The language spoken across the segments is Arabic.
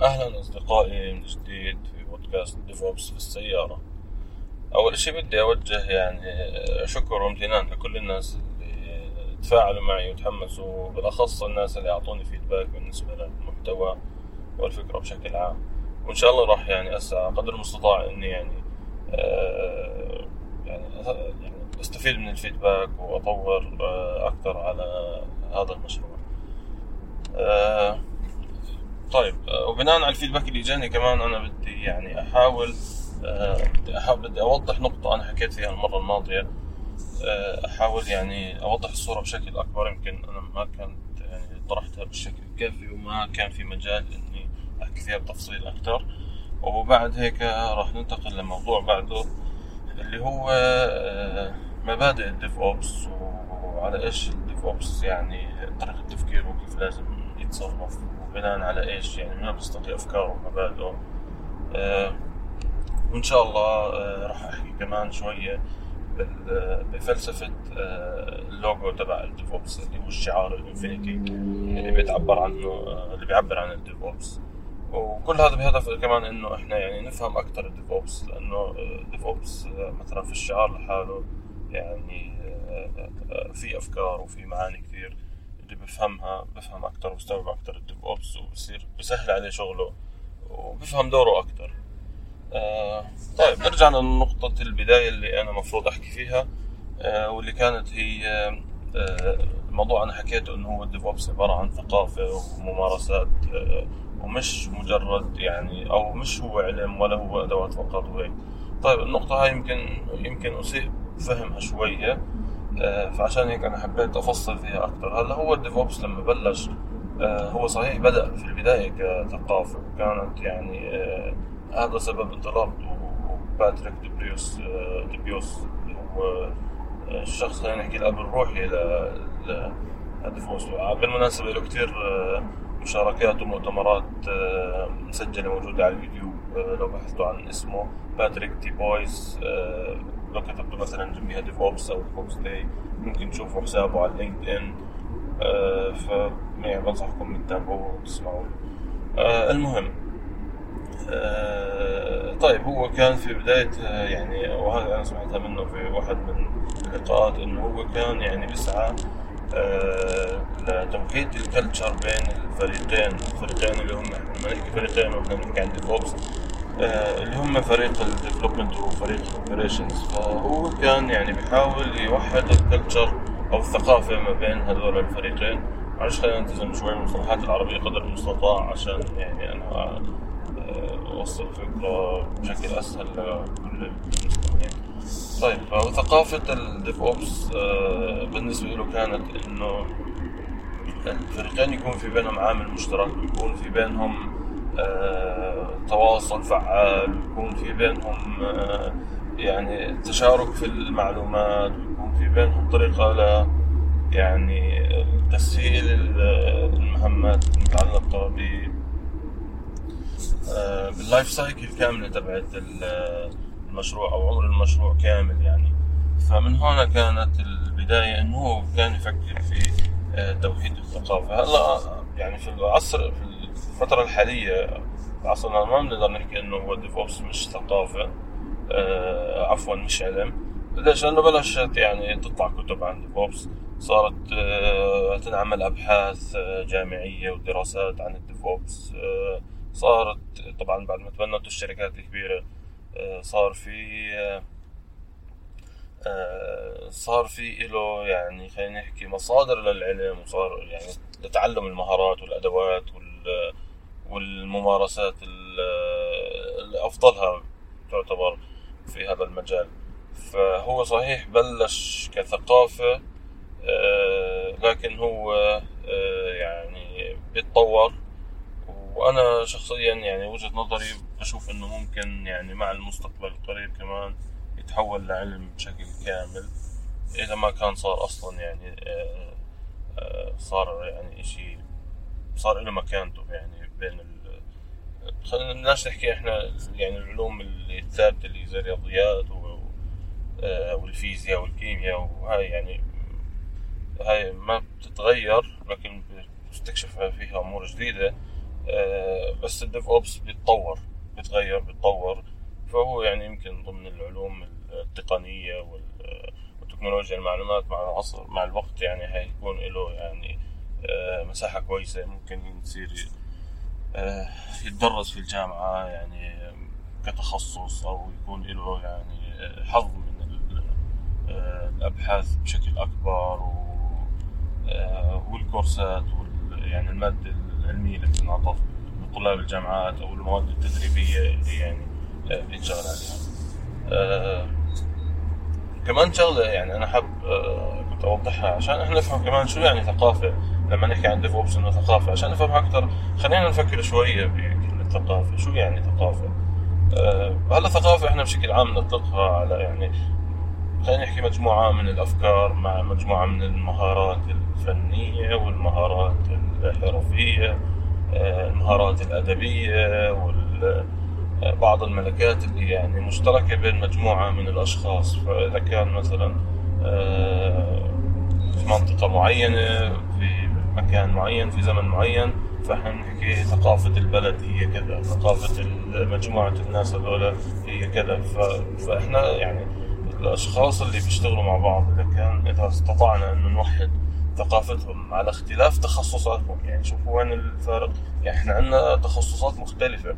أهلا أصدقائي من جديد في بودكاست DevOps في السيارة. أول شي بدي أوجه يعني شكر وامتنان لكل الناس اللي تفاعلوا معي وتحمسوا بالأخص الناس اللي أعطوني feedback بالنسبة للمحتوى والفكرة بشكل عام. وإن شاء الله راح يعني أسعى قدر المستطاع إني يعني آه، يعني يعني أستفيد من ال feedback وأطور آه، أكثر على هذا المشروع. آه، طيب آه، وبناء على الفيدباك اللي جاني كمان أنا بدي يعني أحاول آه، بدي أحاول بدي أوضح نقطة أنا حكيت فيها المرة الماضية. آه، أحاول يعني أوضح الصورة بشكل أكبر يمكن أنا ما كنت يعني طرحتها بالشكل الكافي وما كان في مجال إني أحكي فيها بتفصيل أكثر وبعد هيك راح ننتقل لموضوع بعده اللي هو مبادئ ال DevOps وعلى إيش ال DevOps يعني طريقة تفكيره وكيف لازم يتصرف بناء على إيش؟ يعني من بيستطيع افكاره ومبادئه آه وإن شاء الله آه راح أحكي كمان شوية بفلسفة آه اللوجو تبع ال DevOps اللي هو الشعار ال infinity اللي بيتعبر عنه آه اللي بيعبر عن ال DevOps وكل هذا بهدف كمان إنه إحنا يعني نفهم أكثر ال DevOps لأنه ال DevOps آه، مثلا في الشعار لحاله. يعني آه، آه، في أفكار وفي معاني كثير. اللي بفهمها بفهم أكتر وبستوعب أكتر ال DevOps وبصير بسهل عليه شغله وبفهم دوره أكتر. آه طيب نرجع لنقطة البداية اللي أنا مفروض أحكي فيها آه واللي كانت هي آه الموضوع أنا حكيته إنه هو ال DevOps عبارة عن ثقافة وممارسات آه ومش مجرد يعني أو مش هو علم ولا هو أدوات فقط وهيك. طيب النقطة هاي يمكن يمكن أسيء فهمها شوية. فعشان هيك أنا حبيت أفصل فيها أكثر هلا هو ال DevOps لما بلش آه، هو صحيح بدأ في البداية كثقافة وكانت يعني آه، هذا سبب انطلاقته باتريك ديبيوس اللي هو الشخص خلينا نحكي الاب الروحي ل ال DevOps بالمناسبه له كثير مشاركات ومؤتمرات مسجلة موجودة على اليوتيوب لو بحثتوا عن اسمه باتريك ديبويس لو كتبتوا مثلا جنبيها DevOps أو DevOps Day ممكن تشوفوا حسابه على LinkedIn آه ف يعني بنصحكم تتابعوه وتسمعوه. آه المهم آه طيب هو كان في بداية يعني وهذا أنا سمعتها منه في واحد من اللقاءات إنه هو كان يعني بيسعى لتوحيد ال culture بين الفريقين الفريقين اللي هم لما نحكي فريقين نحكي عن dev آه، اللي هم فريق ال development وفريق ال operations فهو كان يعني بيحاول يوحد ال culture أو الثقافة ما بين هذول الفريقين معلش خلينا نلتزم شوي من المصطلحات العربية قدر المستطاع عشان يعني أنا آه، أوصل فكره بشكل أسهل لكل المستمعين. طيب وثقافة ال DevOps آه، بالنسبة له كانت إنه الفريقين يكون في بينهم عامل مشترك يكون في بينهم آه، تواصل فعال ويكون في بينهم آه، يعني تشارك في المعلومات ويكون في بينهم طريقة ل يعني تسهيل المهمات المتعلقة ب آه، بال life cycle كاملة تبعت المشروع أو عمر المشروع كامل يعني. فمن هنا كانت البداية إنه هو كان يفكر في توحيد الثقافة. هلأ يعني في العصر في الفترة الحالية عصرنا ما بنقدر نحكي إنه هو DevOps مش ثقافة آه عفوا مش علم ليش؟ لأنه بلشت يعني تطلع كتب عن DevOps صارت آه تنعمل أبحاث آه جامعية ودراسات عن ال DevOps آه صارت طبعا بعد ما تبنت الشركات الكبيرة آه صار في آه صار في له يعني خلينا نحكي مصادر للعلم وصار يعني لتعلم المهارات والأدوات وال والممارسات اللي أفضلها تعتبر في هذا المجال. فهو صحيح بلش كثقافة آه، لكن هو آه، يعني بيتطور. وأنا شخصيا يعني وجهة نظري بشوف إنه ممكن يعني مع المستقبل القريب كمان يتحول لعلم بشكل كامل. إذا ما كان صار أصلا يعني آه، صار يعني إشي صار له مكانته يعني بين. خلينا الناس نحكي إحنا يعني العلوم الثابته اللي زي الرياضيات. آه، والفيزياء والكيمياء وهاي يعني هاي ما بتتغير لكن بتستكشف فيها أمور جديدة بس ال DevOps بيتطور بيتغير بيتطور فهو يعني يمكن ضمن العلوم التقنية والتكنولوجيا المعلومات مع العصر مع الوقت يعني هيكون له يعني مساحة كويسة ممكن يصير يتدرس في الجامعة يعني كتخصص أو يكون له يعني حظ من الأبحاث بشكل أكبر والكورسات يعني المادة العلمية اللي بتنعطى لطلاب الجامعات أو المواد التدريبية اللي يعني بينشغل عليها. آه كمان شغلة يعني أنا حاب آه كنت أوضحها عشان إحنا نفهم كمان شو يعني ثقافة لما نحكي عن ديف أوبس إنه ثقافة. عشان نفهمها أكثر خلينا نفكر شوية بكلمة ثقافة. شو يعني ثقافة؟ آه هلا ثقافة إحنا بشكل عام نطلقها على يعني خلينا نحكي مجموعة من الأفكار مع مجموعة من المهارات الفنية والمهارات الحرفية المهارات الأدبية وبعض الملكات اللي يعني مشتركة بين مجموعة من الأشخاص. فإذا كان مثلا في منطقة معينة في مكان معين في زمن معين فاحنا نحكي ثقافة البلد هي كذا ثقافة مجموعة الناس هذول هي كذا. فإحنا يعني الأشخاص اللي بيشتغلوا مع بعض إذا كان إذا استطعنا أن نوحد ثقافتهم على اختلاف تخصصاتهم. يعني شوفوا وين الفارق يعني إحنا عندنا تخصصات مختلفة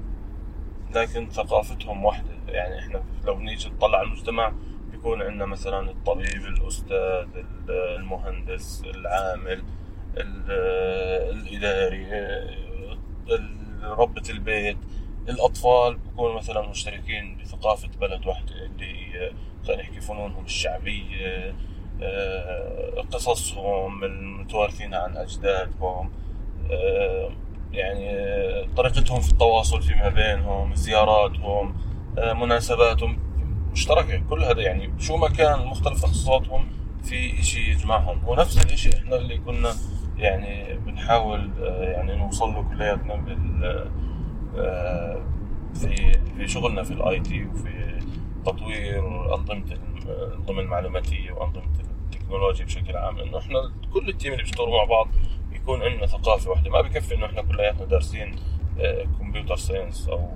لكن ثقافتهم واحدة. يعني إحنا لو نيجي نطلع على المجتمع بيكون عندنا مثلا الطبيب الأستاذ المهندس العامل. الإداري ربة البيت الأطفال بيكونوا مثلا مشتركين بثقافة بلد واحدة اللي هي خلينا نحكي فنونهم الشعبية قصصهم المتوارثين عن أجدادهم يعني طريقتهم في التواصل فيما بينهم زياراتهم مناسباتهم مشتركة. كل هذا يعني شو ما كان مختلف تخصصاتهم في إشي يجمعهم. ونفس الإشي إحنا اللي كنا يعني بنحاول يعني نوصل له كلياتنا بال في في شغلنا في ال IT وفي تطوير أنظمة الانظمه المعلوماتية وأنظمة التكنولوجيا بشكل عام. إنه إحنا كل ال team اللي بيشتغلوا مع بعض يكون عندنا ثقافة واحدة. ما بكفي إنه إحنا كلياتنا دارسين computer science أو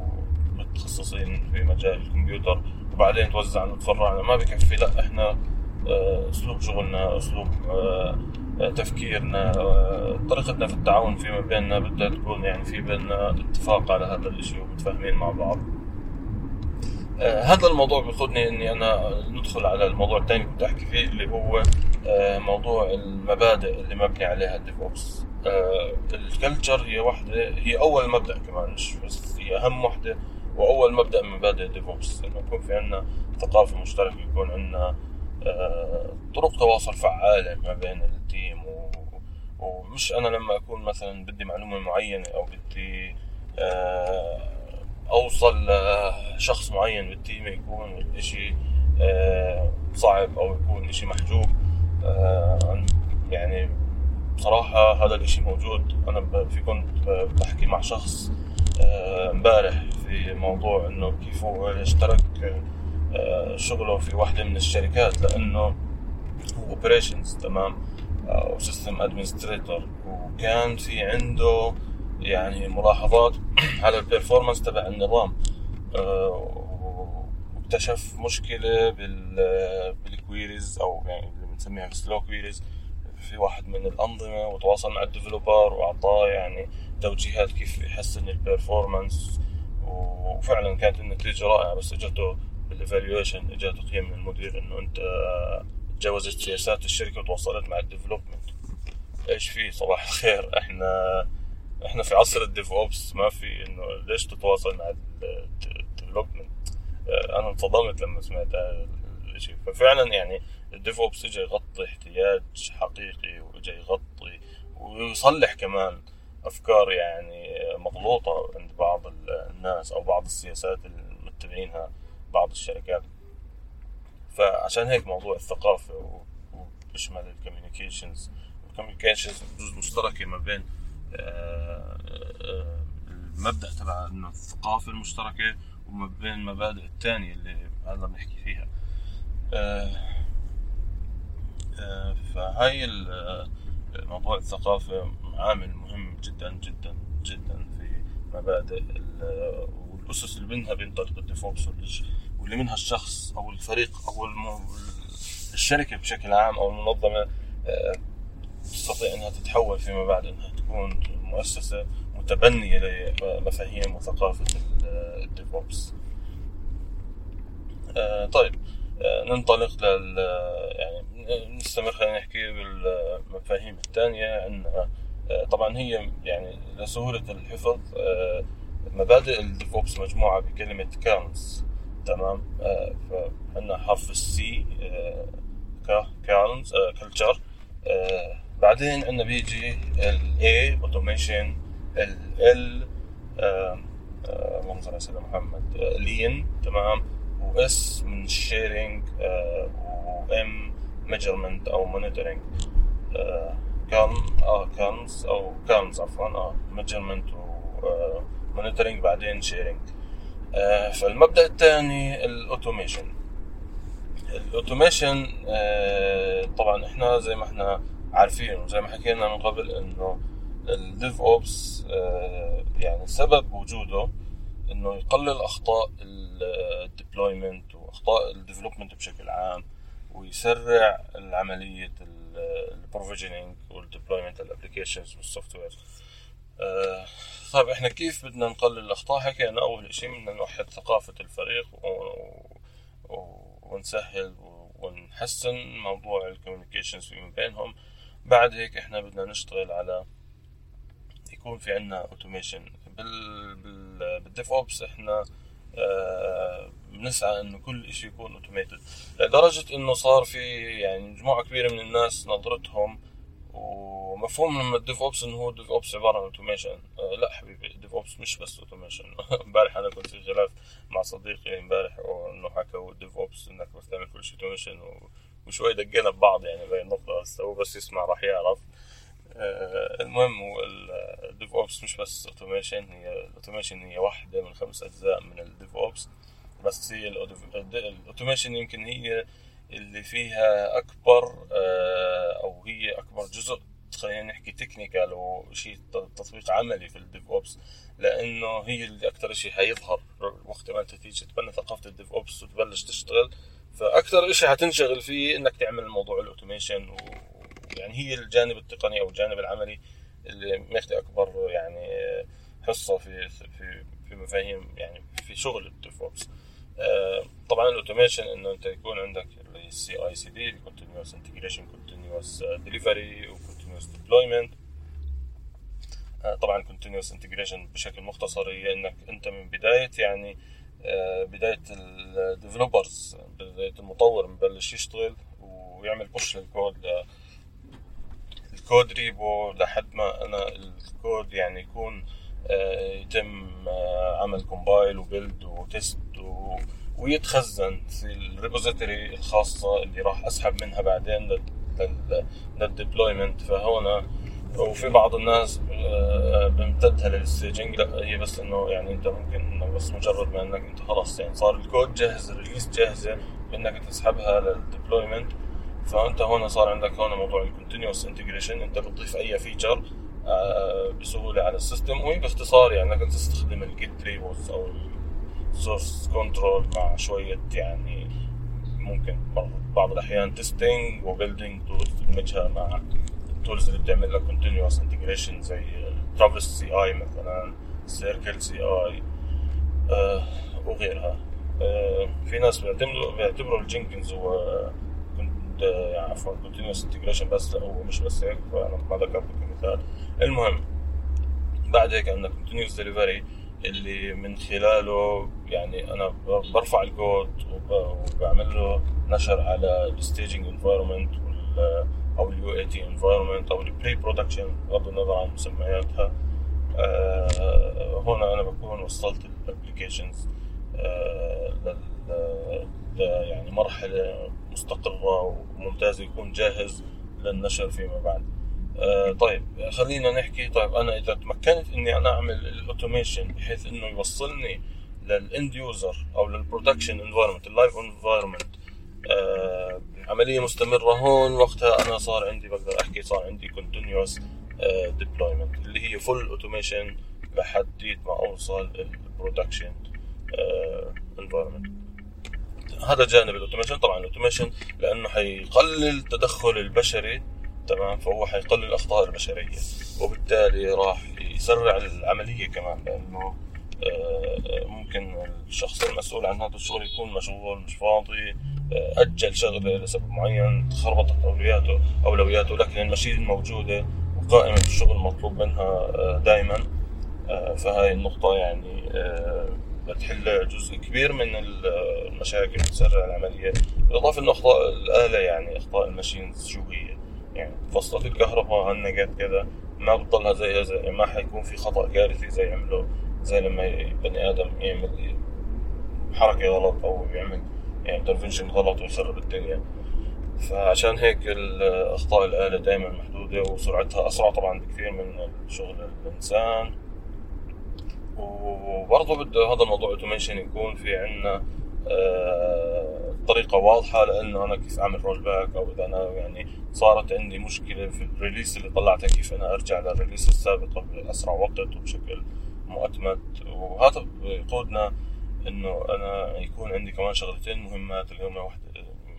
متخصصين في مجال الكمبيوتر وبعدين توزعنا وتفرعنا ما بكفي لا إحنا أسلوب شغلنا أسلوب تفكيرنا طريقتنا في التعاون فيما بيننا بدها تكون يعني في بيننا اتفاق على هذا الإشي ومتفاهمين مع بعض. هذا الموضوع بيقودني إني أنا ندخل على الموضوع الثاني كنت أحكي فيه اللي هو موضوع المبادئ اللي مبني عليها ال DevOps ال culture هي واحدة هي أول مبدأ كمان مش بس هي أهم واحدة وأول مبدأ من مبادئ ال DevOps إنه يكون في عندنا ثقافة مشتركة يكون عندنا طرق تواصل فعالة ما بين ال team و... ومش أنا لما أكون مثلا بدي معلومة معينة أو بدي أوصل لشخص معين بال team يكون الإشي صعب أو يكون إشي محجوب. يعني بصراحة هذا الإشي موجود. أنا في كنت بحكي مع شخص امبارح في موضوع إنه كيف هو اشترك شغله في واحدة من الشركات لأنه هو operations تمام؟ أو system administrator وكان في عنده يعني ملاحظات على ال performance تبع النظام. واكتشف مشكلة بال queries أو يعني اللي بنسميها slow queries في واحد من الأنظمة وتواصل مع ال developer وأعطاه يعني توجيهات كيف يحسن ال performance وفعلا كانت النتيجة رائعة بس اجته بال evaluation اجى تقييم من المدير إنه أنت تجاوزت سياسات الشركة وتواصلت مع ال development. إيش في؟ صباح الخير. إحنا إحنا في عصر ال DevOps ما في إنه ليش تتواصل مع ال development؟ أنا انصدمت لما سمعت الشيء ففعلا يعني ال DevOps اجى يغطي احتياج حقيقي واجى يغطي ويصلح كمان أفكار يعني مغلوطة عند بعض الناس أو بعض السياسات المتبعينها. بعض الشركات. فعشان هيك موضوع الثقافة وبيشمل ال communications ال communications جزء مشتركة ما بين المبدأ تبع إنه الثقافة المشتركة وما بين المبادئ الثانية اللي هذا بنحكي فيها. فهاي موضوع الثقافة عامل مهم جدا جدا جدا في المبادئ والأسس اللي منها بينطلق الديفوبس واللي منها الشخص أو الفريق أو الشركة بشكل عام أو المنظمة آه، تستطيع إنها تتحول فيما بعد إنها تكون مؤسسة متبنية لمفاهيم وثقافة ال DevOps. آه، طيب آه، ننطلق لل يعني نستمر خلينا نحكي بالمفاهيم الثانية عندنا طبعا هي يعني لسهولة الحفظ مبادئ ال DevOps مجموعة بكلمة CALMS تمام. فعندنا حرف ال C CALMS culture بعدين عندنا بيجي ال A automation ال اللهم صل على محمد. lean تمام. و S من sharing و M measurement أو monitoring كان آه CALMS أو CALMS عفوا. آه measurement و monitoring بعدين sharing آه فالمبدأ الثاني ال automation. ال automation آه طبعا إحنا زي ما إحنا عارفين وزي ما حكينا من قبل إنه ال DevOps آه يعني سبب وجوده إنه يقلل أخطاء ال deployment وأخطاء ال development بشكل عام ويسرع عمليه ال provisioning وال deployment ال applications وال software طيب إحنا كيف بدنا نقلل الأخطاء؟ حكينا أول شيء بدنا نوحد ثقافة الفريق و... و... ونسهل ونحسن موضوع ال communications فيما بينهم. بعد هيك إحنا بدنا نشتغل على يكون في عنا automation بال بال بال DevOps إحنا آه بنسعى إنه كل إشي يكون automated لدرجة إنه صار في يعني مجموعة كبيرة من الناس نظرتهم ومفهوم لما ال DevOps إنه هو ال DevOps عبارة عن automation آه لا حبيبي ال DevOps مش بس automation امبارح أنا كنت في خلاف مع صديقي امبارح انه حكى هو ال DevOps إنك بس تعمل كل شيء automation وشوي دقينا ببعض يعني بين النقطة. بس هو بس يسمع راح يعرف. آه المهم ال DevOps مش بس automation هي ال automation هي واحدة من خمس أجزاء من ال DevOps بس هي ال automation يمكن هي اللي فيها أكبر آه، أو هي أكبر جزء خلينا نحكي technical وشيء تطبيق عملي في ال DevOps لأنه هي اللي أكثر شيء حيظهر وقت ما أنت تيجي تبني ثقافة ال DevOps وتبلش تشتغل. فاكثر شيء حتنشغل فيه إنك تعمل موضوع ال automation ويعني هي الجانب التقني أو الجانب العملي اللي ماخذ أكبر يعني حصة في في في مفاهيم يعني في شغل ال DevOps آه، طبعا ال automation إنه أنت يكون عندك ال CI CD continuous integration continuous delivery و continuous deployment. آه، طبعا continuous integration بشكل مختصر هي إنك أنت من بداية يعني آه، بداية ال developers بداية المطور مبلش يشتغل ويعمل push لل code ال code repo لحد ما أنا الكود يعني يكون يتم عمل compile و build و test ويتخزن في ال repository الخاصة اللي راح أسحب منها بعدين لل deployment. فهنا وفي بعض الناس آه، بمتدها لل staging لا هي بس إنه يعني أنت ممكن إنه بس مجرد ما إنك أنت خلاص يعني صار الكود جاهز ال release جاهزة بانك تسحبها لل deployment. فأنت هون صار عندك هون موضوع ال continuous integration أنت بتضيف أي feature آه، بسهولة على ال system. وهي باختصار يعني إنك تستخدم ال Git repos أو source control مع شوية يعني ممكن بعض الأحيان testing و building tools تدمجها مع ال tools اللي بتعمل لك continuous integration زي Travis CI مثلا CircleCI وغيرها. آه في ناس بيعتبروا ال Jenkins هو يعني عفوا continuous integration بس لا هو مش بس هيك فأنا ما ذكرت كمثال. المهم بعد هيك عندنا continuous delivery اللي من خلاله يعني أنا برفع الكود وبعمل له نشر على ال staging environment أو ال UAT environment أو ال pre-production بغض النظر عن مسمياتها. آه هنا أنا بكون وصلت ال applications آه يعني مرحلة مستقرة وممتازه يكون جاهز للنشر فيما بعد. آه طيب خلينا نحكي طيب أنا إذا تمكنت إني أنا أعمل ال automation بحيث إنه يوصلني لل end user أو لل production environment ال live environment عملية مستمرة هون. وقتها أنا صار عندي بقدر أحكي صار عندي continuous deployment اللي هي full automation لحد ما أوصل ال production environment هذا جانب ال automation طبعا ال automation لأنه حيقلل التدخل البشري تمام؟ فهو حيقلل الأخطاء البشرية وبالتالي راح يسرع العملية كمان لأنه آه، ممكن الشخص المسؤول عن هذا الشغل يكون مشغول مش فاضي آه، أجل شغلة لسبب معين تخربطت اولوياته أولوياته لكن المشين موجوده وقائمة الشغل مطلوب منها آه، دائما. فهاي النقطة يعني بتحل جزء كبير من المشاكل بتسرع العملية. بالاضافه انه اخطاء الآلة يعني إخطاء الماشينز شو هي؟ يعني فصلت الكهرباء هنقت كذا. ما بتضلها زيها زي ما حيكون في خطأ كارثي زي عمله. زي لما بني آدم يعمل حركة غلط أو يعمل يعني intervention غلط ويخرب الدنيا. فعشان هيك اخطاء الآلة دائما محدودة وسرعتها أسرع طبعا بكثير من شغل الإنسان. وبرضه بده هذا الموضوع automation يكون في عندنا آه، طريقة واضحة لأنه أنا كيف أعمل roll back أو إذا أنا يعني صارت عندي مشكلة في ال release اللي طلعتها كيف أنا أرجع لل release السابقة بأسرع وقت وبشكل مؤتمت. وهذا بيقودنا إنه أنا يكون عندي كمان شغلتين مهمات اللي هم واحدة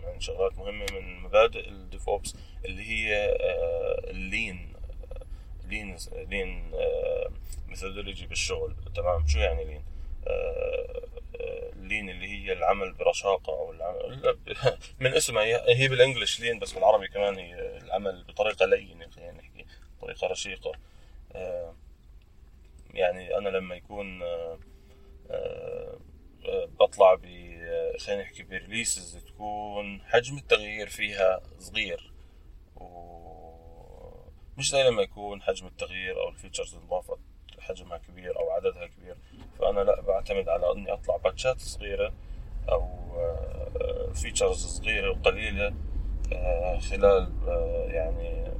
يعني شغلات مهمة من مبادئ ال DevOps اللي هي ال lean lean lean methodology بالشغل. تمام؟ شو يعني lean؟ lean اللي هي العمل برشاقة أو العمل من اسمها هي بال English lean بس بالعربي كمان هي العمل بطريقة لينة خلينا نحكي طريقة رشيقة. آه، يعني أنا لما يكون آه، آه، بطلع ب خلينا نحكي ب releases تكون حجم التغيير فيها صغير. مش زي لما يكون حجم التغيير أو ال features انضافت حجمها كبير أو عددها كبير. فأنا لا بعتمد على إني أطلع باتشات صغيرة أو features آه، صغيرة وقليلة آه، خلال آه، يعني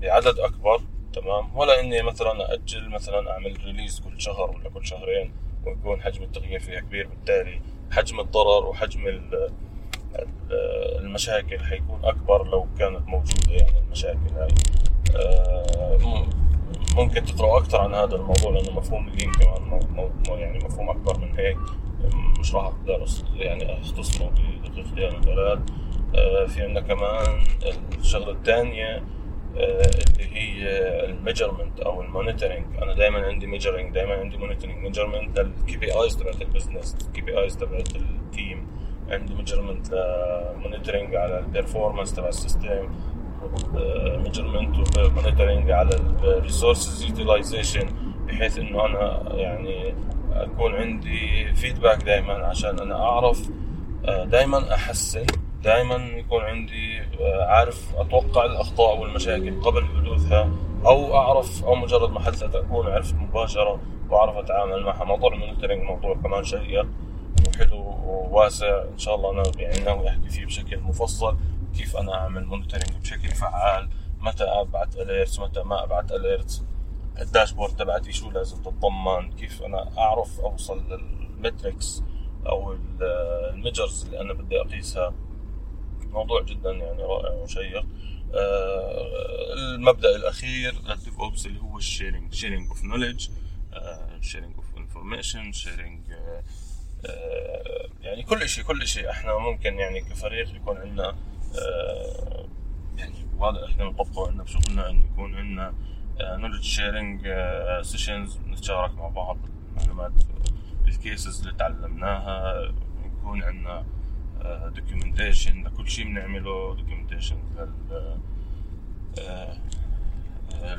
بعدد أكبر. تمام؟ ولا إني مثلا أجل مثلا أعمل release كل شهر ولا كل شهرين ويكون حجم التغيير فيها كبير بالتالي حجم الضرر وحجم المشاكل حيكون أكبر لو كانت موجودة يعني المشاكل هاي. ممكن تقرأوا أكثر عن هذا الموضوع لأنه مفهوم ال lean كمان يعني مفهوم أكبر من هيك. مش راح أقدر يعني أختصره بدقيقتين ثلاث آه، في عندنا كمان الشغلة الثانية آه، اللي هي ال measurement أو ال monitoring أنا دائما عندي measuring دائما عندي monitoring measurement لل KPIs تبعت ال business ال KPIs تبعت ال team عندي measurement monitoring على ال performance تبع ال system measurement و monitoring على ال resources utilization بحيث إنه أنا يعني أكون عندي feedback دائما عشان أنا أعرف آه، دائما أحسن دائما يكون عندي آه، عارف أتوقع الأخطاء والمشاكل قبل حدوثها أو أعرف أو مجرد ما حدثت اكون عرفت مباشرة وأعرف أتعامل معها. موضوع ال monitoring موضوع كمان شيق وحلو وواسع. إن شاء الله أنا يعني ناوي أحكي فيه بشكل مفصل كيف أنا أعمل monitoring بشكل فعال متى ابعت alerts متى ما ابعت alerts ال dashboard تبعتي شو لازم تتضمن كيف أنا أعرف أوصل لل metrics أو ال measures اللي أنا بدي أقيسها. موضوع جدا يعني رائع وشيق. آه، المبدأ الأخير لل DevOps اللي هو ال sharing sharing of knowledge sharing of information sharing يعني كل شيء كل شيء. إحنا ممكن يعني كفريق يكون عندنا آه، يعني وهذا إحنا نطبقه عندنا بشغلنا انه يكون عندنا knowledge sharing sessions نتشارك مع بعض المعلومات ال cases اللي تعلمناها يكون عندنا documentation لكل شيء بنعمله documentation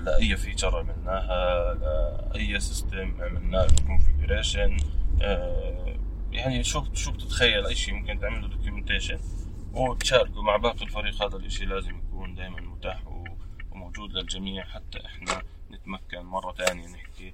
لأي feature عملناها لأي system عملناه ال configuration يعني شو شو بتتخيل أي شيء ممكن تعمل له documentation وتشاركه مع باقي الفريق هذا الاشي لازم يكون دائما متاح وموجود للجميع حتى إحنا نتمكن مرة تانية نحكي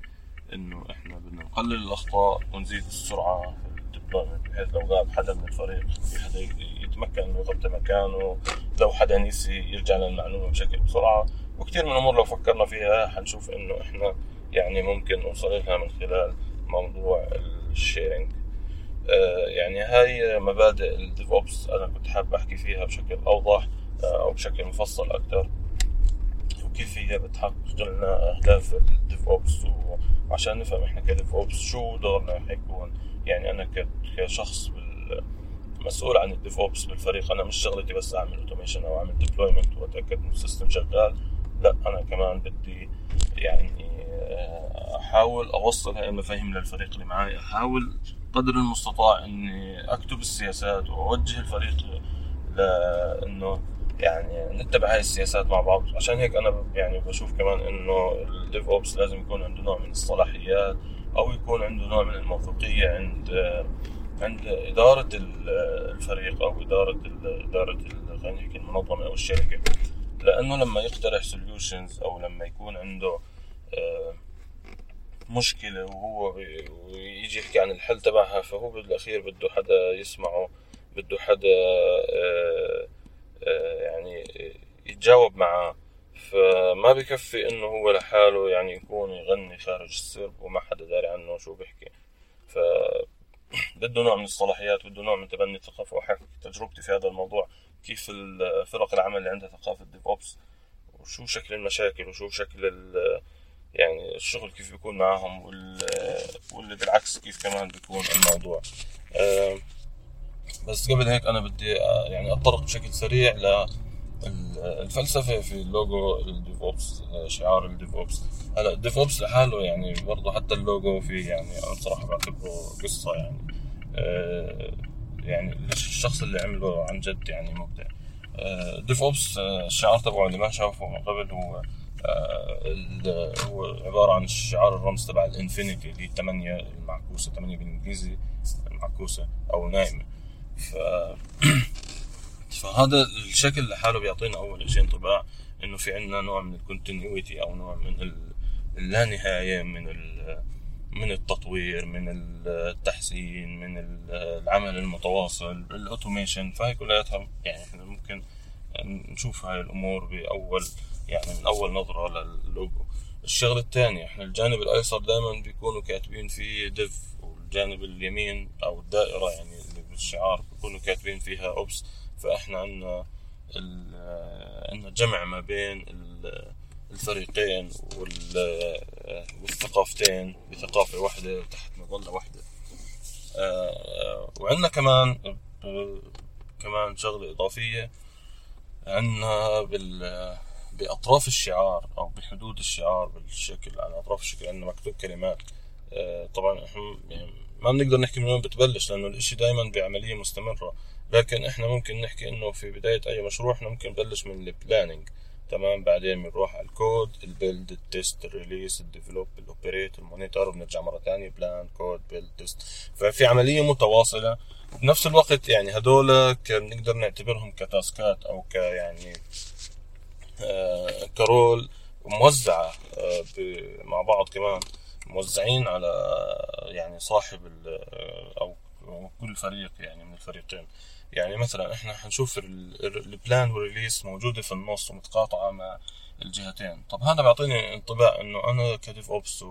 انه إحنا بدنا نقلل الاخطاء ونزيد السرعة في ال deployment بحيث لو غاب حدا من الفريق حدا يتمكن انه يغطي مكانه لو حدا نسي يرجع للمعلومة بشكل بسرعة. وكثير من الأمور لو فكرنا فيها حنشوف إنه إحنا يعني ممكن نوصل لها من خلال موضوع ال sharing. آه، يعني هاي مبادئ ال DevOps أنا كنت حابب أحكي فيها بشكل أوضح آه، أو بشكل مفصل أكثر وكيف هي بتحقق لنا أهداف ال DevOps عشان نفهم إحنا ك DevOps شو دورنا حيكون يعني أنا كشخص مسؤول عن ال DevOps بالفريق أنا مش شغلتي بس أعمل automation أو أعمل deployment وأتأكد إن ال system شغال لا أنا كمان بدي يعني آه، أحاول أوصل هاي المفاهيم للفريق اللي معي أحاول قدر المستطاع إني أكتب السياسات وأوجه الفريق لأنه يعني نتبع هاي السياسات مع بعض. عشان هيك أنا يعني بشوف كمان إنه ال DevOps لازم يكون عنده نوع من الصلاحيات أو يكون عنده نوع من الموثوقية عند عند إدارة الفريق أو إدارة إدارة خلينا نحكي المنظمة أو الشركة. لأنه لما يقترح سوليوشنز أو لما يكون عنده آه، مشكلة وهو ويجي يحكي عن الحل تبعها فهو بالأخير بده حدا يسمعه بده حدا آه، آه، يعني يتجاوب معاه. فما بكفي إنه هو لحاله يعني يكون يغني خارج السرب وما حدا داري عنه شو بيحكي. ف بده نوع من الصلاحيات بده نوع من تبني الثقافة. وحكي تجربتي في هذا الموضوع كيف فرق العمل اللي عندها ثقافة DevOps وشو شكل المشاكل وشو شكل يعني الشغل كيف بيكون معاهم واللي بالعكس كيف كمان بيكون الموضوع. بس قبل هيك أنا بدي آه، يعني أتطرق بشكل سريع ل الفلسفة في ال logo ال DevOps شعار ال DevOps هلا ال DevOps لحاله يعني برضه حتى اللوجو في يعني أنا بصراحه بعتبره قصة يعني. آه، يعني الشخص اللي عمله عن جد يعني مبدع. DevOps الشعار تبعه اللي ما شافه من قبل هو آه، هو عبارة عن الشعار الرمز تبع ال infinity اللي هي الثمانية المعكوسة ثمانية بالإنجليزي معكوسة أو نايمة. ف فهذا الشكل لحاله بيعطينا أول شيء انطباع إنه في عندنا نوع من ال continuity أو نوع من اللانهاية من من التطوير من التحسين من العمل المتواصل ال automation فهي كلياتها يعني إحنا ممكن نشوف هاي الأمور باول يعني من أول نظرة للوجو الشغله الثانية إحنا الجانب الأيسر دائما بيكونوا كاتبين فيه Dev والجانب اليمين أو الدائرة يعني اللي بالشعار بيكونوا كاتبين فيها Ops فإحنا عندنا عندنا جمع ما بين الفريقين والثقافتين بثقافة واحدة تحت مظلة واحدة آه، وعندنا كمان كمان شغلة إضافية. عندنا بال بأطراف الشعار أو بحدود الشعار بالشكل على أطراف الشكل. عندنا مكتوب كلمات. آه، طبعا إحنا يعني ما بنقدر نحكي من وين بتبلش لأنه الإشي دايما بعملية مستمرة. لكن إحنا ممكن نحكي إنه في بداية أي مشروع إحنا ممكن نبلش من ال planning تمام بعدين بنروح على الكود البيلد التست الريليس الديفلوب الاوبريت المونيتور وبنرجع مرة ثانية plan code build test ففي عملية متواصلة. وبنفس الوقت يعني هدول بنقدر نعتبرهم ك tasks أو ك يعني آه ك role موزعة آه مع بعض كمان. موزعين على يعني صاحب كل فريق يعني من الفريقين. يعني مثلا إحنا حنشوف ال plan وال release موجودة في النص ومتقاطعة مع الجهتين. طب هذا بيعطيني انطباع إنه أنا ك DevOps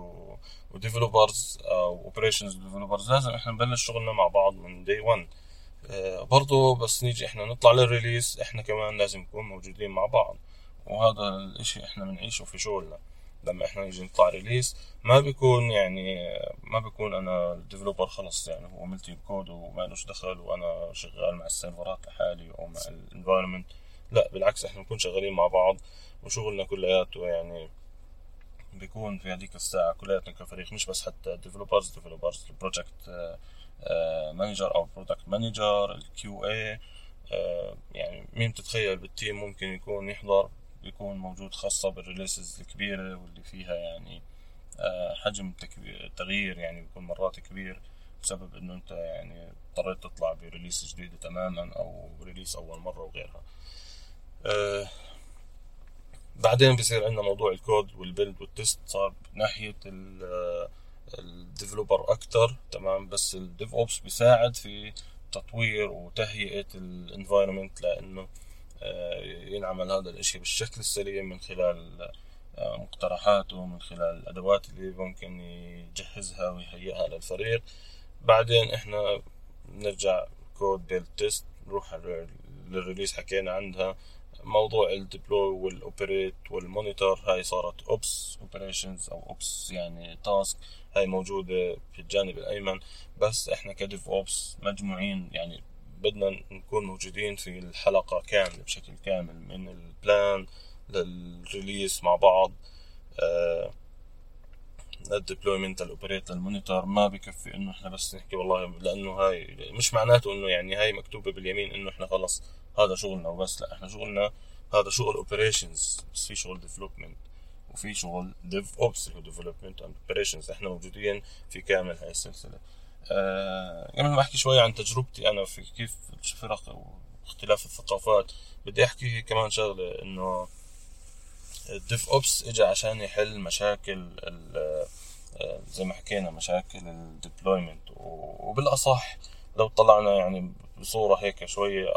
و developers أو operations developers لازم إحنا نبلش شغلنا مع بعض من day 1 آه برضو بس نيجي إحنا نطلع لل release إحنا كمان لازم نكون موجودين مع بعض. وهذا الإشي إحنا بنعيشه في شغلنا. لما إحنا نيجي نطلع release ما بيكون يعني ما بيكون أنا ال developer خلص يعني هو ملتي كود وما لهش دخل وأنا شغال مع السيرفرات لحالي أو مع ال environment لا بالعكس إحنا بنكون شغالين مع بعض وشغلنا كلياته يعني بيكون في هذيك الساعة كلياتنا كفريق مش بس حتى developers developers ال project manager أو product manager ال QA يعني مين بتتخيل بال team ممكن يكون يحضر بيكون موجود خاصة بال releases الكبيرة واللي فيها يعني آه، حجم تغيير يعني بيكون مرات كبير بسبب إنه أنت يعني اضطريت تطلع ب release جديدة تماما أو release أول مرة وغيرها. أه بعدين بصير عندنا موضوع ال code وال build وال test صار ناحية ال developer أكتر تمام؟ بس ال DevOps بيساعد في تطوير وتهيئة ال environment لأنه آه، ينعمل هذا الإشي بالشكل السليم من خلال آه، مقترحاته من خلال الأدوات اللي ممكن يجهزها ويهيئها للفريق. بعدين إحنا نرجع code build test نروح لل release حكينا عندها موضوع ال deploy وال operate وال monitor هاي صارت Ops operations أو Ops يعني task هاي موجودة في الجانب الأيمن. بس إحنا ك DevOps مجموعين يعني بدنا نكون موجودين في الحلقة كاملة بشكل كامل من ال plan لل release مع بعض آه ال deployment ال operate لل monitor ما بكفي إنه إحنا بس نحكي والله لأنه هاي مش معناته إنه يعني هاي مكتوبة باليمين إنه إحنا خلص هذا شغلنا وبس لا إحنا شغلنا هذا شغل operations بس في شغل development وفي شغل DevOps اللي هو development and operations إحنا موجودين في كامل هاي السلسلة. قبل ما أحكي شوي عن تجربتي أنا في كيف الفرق واختلاف الثقافات بدي أحكي كمان شغلة إنه ال DevOps اجى عشان يحل مشاكل زي ما حكينا مشاكل ال deployment وبالأصح لو طلعنا يعني بصورة هيك شوية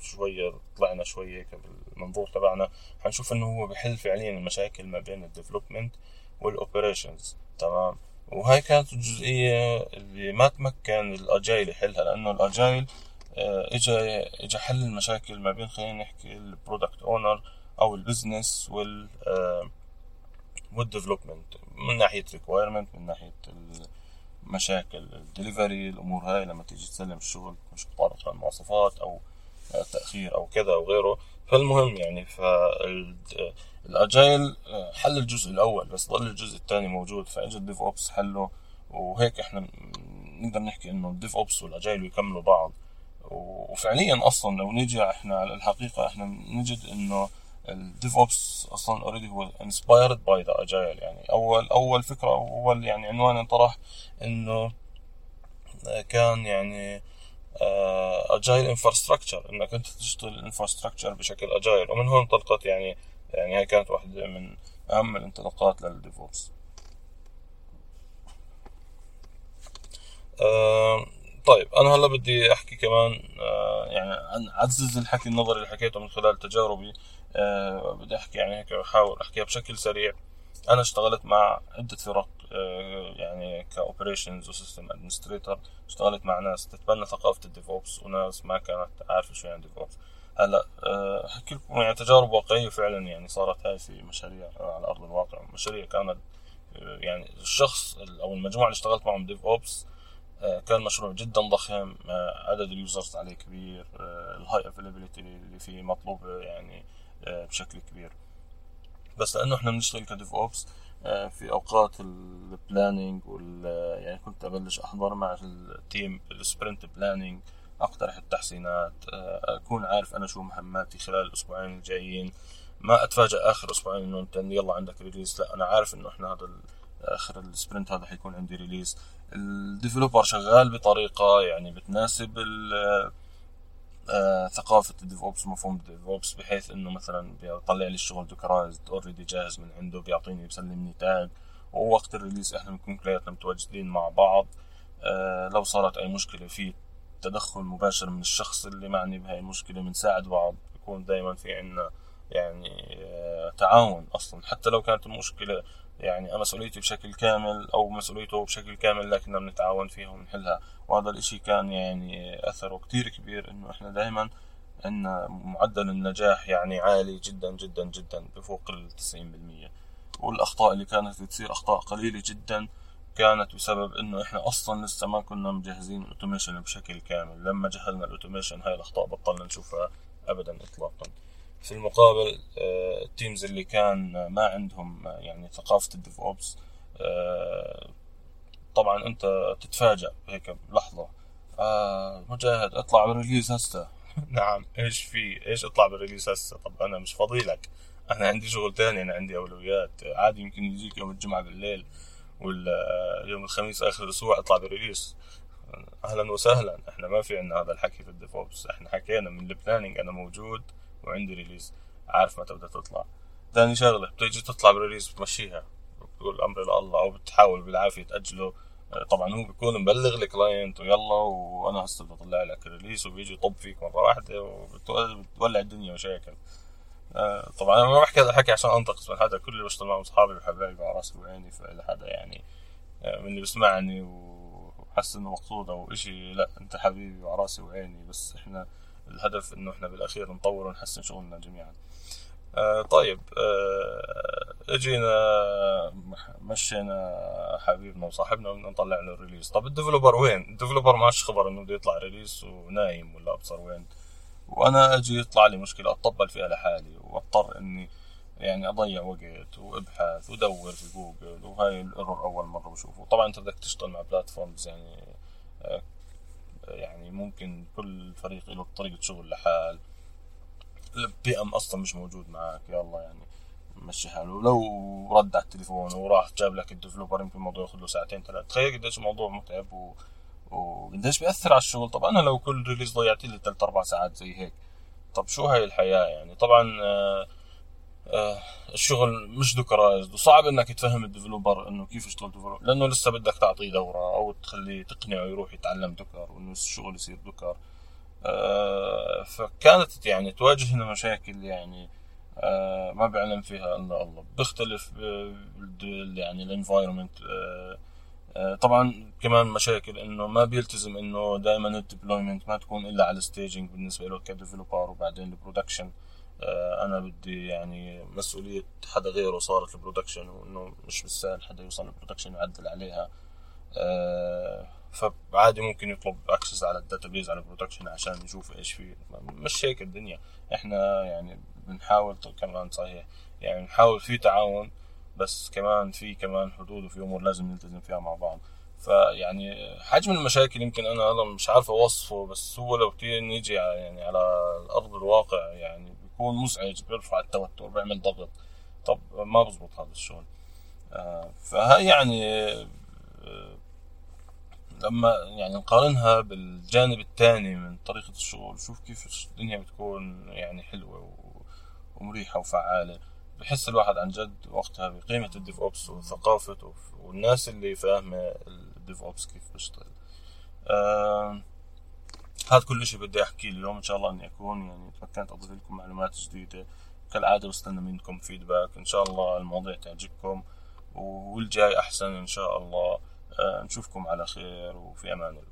شوية طلعنا شوية هيك بالمنظور تبعنا حنشوف إنه هو بحل فعليا المشاكل ما بين ال development وال operations تمام؟ وهاي كانت الجزئية اللي ما تمكن ال agile يحلها لأنه ال agile اجى اجى حل المشاكل ما بين خلينا نحكي ال product owner أو ال business وال وال development من ناحية requirement من ناحية المشاكل الدليفري الأمور هاي لما تيجي تسلم الشغل مش مطابقه المواصفات أو تأخير أو كذا أو غيره. فالمهم يعني فال agile حل الجزء الأول بس ضل الجزء الثاني موجود فاجى ال DevOps حله وهيك إحنا نقدر نحكي إنه ال DevOps وال agile يكملوا بعض. وفعليا أصلا لو نيجي إحنا على الحقيقة إحنا نجد إنه ال DevOps أصلا already هو inspired by the agile يعني أول أول فكرة أول يعني عنوان انطرح إنه كان يعني agile infrastructure إنك أنت تشتغل ال infrastructure بشكل agile ومن هون انطلقت يعني يعني هاي كانت واحدة من أهم الانطلاقات لل DevOps طيب أنا هلا بدي أحكي كمان آه يعني اعزز الحكي النظري اللي حكيته من خلال تجاربي. آه بدي أحكي يعني هيك أحاول أحكيها بشكل سريع. أنا اشتغلت مع عدة فرق. آه يعني ك operations و system administrator اشتغلت مع ناس. تتبنى ثقافة ال DevOps وناس ما كانت عارفة شو يعني DevOps. هلا احكي لكم يعني تجارب واقعية فعلا يعني صارت هاي في مشاريع على أرض الواقع. مشاريع كانت يعني الشخص أو المجموعة اللي اشتغلت معهم DevOps كان مشروع جدا ضخم. عدد ال users عليه كبير. ال high availability اللي فيه مطلوبه يعني بشكل كبير. بس لأنه إحنا بنشتغل ك DevOps في أوقات ال planning وال يعني كنت أبلش أحضر مع ال team ال sprint planning أقترح التحسينات أكون عارف أنا شو مهماتي خلال الأسبوعين الجايين. ما اتفاجئ آخر أسبوعين إنه أنت يلا عندك release لا أنا عارف إنه إحنا هذا آخر ال sprint هذا حيكون عندي release ال developer شغال بطريقة يعني بتناسب ثقافة ال DevOps مفهوم ال DevOps بحيث إنه مثلا بيطلع لي الشغل dockerized already جاهز من عنده بيعطيني بيسلمني tag ووقت ال release إحنا بنكون كلياتنا متواجدين مع بعض. آه لو صارت أي مشكلة في تدخل مباشر من الشخص اللي معني بهاي المشكلة بنساعد بعض. بيكون دايما في عنا يعني آه تعاون أصلا. حتى لو كانت المشكلة يعني مسؤوليتي بشكل كامل أو مسؤوليته بشكل كامل لكننا بنتعاون فيها ونحلها. وهذا الإشي كان يعني أثره كتير كبير إنه إحنا دائما إن معدل النجاح يعني عالي جدا جدا جدا بفوق التسعين بالمية. والأخطاء اللي كانت تصير أخطاء قليلة جدا كانت بسبب إنه إحنا أصلا لسه ما كنا مجهزين ال automation بشكل كامل. لما جهزنا ال automation هاي الأخطاء بطلنا نشوفها ابدا اطلاقا. في المقابل ال teams اللي كان ما عندهم يعني ثقافة ال DevOps طبعا أنت تتفاجأ هيك بلحظة. آه مجاهد اطلع بال release هسه. نعم إيش في إيش اطلع بال release هسه؟ طب أنا مش فاضي لك أنا عندي شغل تاني أنا عندي أولويات. عادي يمكن يجيك يوم الجمعة بالليل ولا يوم الخميس آخر الأسبوع اطلع بال release. أهلا وسهلا. إحنا ما في عندنا هذا الحكي في ال DevOps. إحنا حكينا من ال planning أنا موجود. وعندي release عارف متى بدها تطلع. ثاني شغلة بتيجي تطلع بال release بتمشيها. بتقول الامر إلى الله أو بتحاول بالعافية تأجله. طبعا هو بيكون مبلغ ال client ويلا وأنا هسه بدي أطلع لك release وبيجي يطب فيك مرة واحدة وبتولع الدنيا مشاكل. طبعا أنا ما بحكي هذا الحكي عشان انتقص من حدا كل اللي بشتغل معهم أصحابي وحبايبي على راسي وعيني فاذا حدا يعني. من اللي بيسمعني وحس إنه مقصود أو إشي لأ أنت حبيبي وعلى راسي وعيني بس إحنا الهدف إنه إحنا بالأخير نطور ونحسن شغلنا جميعا. آه طيب آه إجينا مشينا حبيبنا وصاحبنا بدنا نطلع له ال release طب ال developer وين؟ ال developer مش خبر إنه بده يطلع release ونايم ولا أبصر وين. وأنا أجي يطلع لي مشكلة اطب فيها لحالي وأضطر إني يعني أضيع وقت وأبحث ودور في جوجل وهاي ال error أول مرة بشوفه. طبعا أنت بدك تشتغل مع platforms يعني ممكن كل فريق له طريقة شغل لحال. ال PM أصلا مش موجود معك يلا يعني. مشي حاله. لو رد على التليفون وراح جاب لك ال developer يمكن الموضوع ياخذ له ساعتين ثلاث تخيل قديش الموضوع متعب و... وقديش بيأثر على الشغل. طب أنا لو كل release ضيعت لي ثلاث أربع ساعات زي هيك طب شو هاي الحياة يعني؟ طبعا آه آه الشغل مش dockerized وصعب إنك تفهم ال developer إنه كيف يشتغل developer لأنه لسه بدك تعطيه دورة. أو تخليه تقنعه يروح يتعلم Docker وإنه الشغل يصير Docker. آه فكانت يعني تواجهنا مشاكل يعني آه ما بيعلم فيها إلا الله. بيختلف يعني ال environment آه آه طبعا كمان مشاكل إنه ما بيلتزم إنه دائما ال deployment ما تكون إلا على ال staging بالنسبة له ك developer وبعدين ال production آه أنا بدي يعني مسؤولية حدا غيره صارت ال production وإنه مش بالسهل حدا يوصل ال production ويعدل عليها. آه فعادي ممكن يطلب access على ال database على ال production عشان يشوف إيش فيه مش هيك الدنيا. إحنا يعني بنحاول كمان صحيح. يعني نحاول في تعاون بس كمان في كمان حدود وفي أمور لازم نلتزم فيها مع بعض. فيعني حجم المشاكل يمكن أنا أنا مش عارف أوصفه بس هو لو نيجي يعني على ارض الواقع يعني بيكون مزعج بيرفع التوتر بيعمل ضغط. طب ما بزبط هذا الشغل. آه فهي يعني آه لما يعني نقارنها بالجانب الثاني من طريقة الشغل شوف كيف الدنيا بتكون يعني حلوة ومريحة وفعالة. بحس الواحد عن جد وقتها بقيمة ال DevOps وثقافته والناس اللي فاهمة ال DevOps كيف بيشتغل آه هذا كل شيء بدي احكيه اليوم. إن شاء الله إني أكون يعني تمكنت أضيف لكم معلومات جديدة. كالعادة بستنى منكم فيدباك إن شاء الله المواضيع تعجبكم والجاي أحسن إن شاء الله. نشوفكم على خير وفي أمان الله.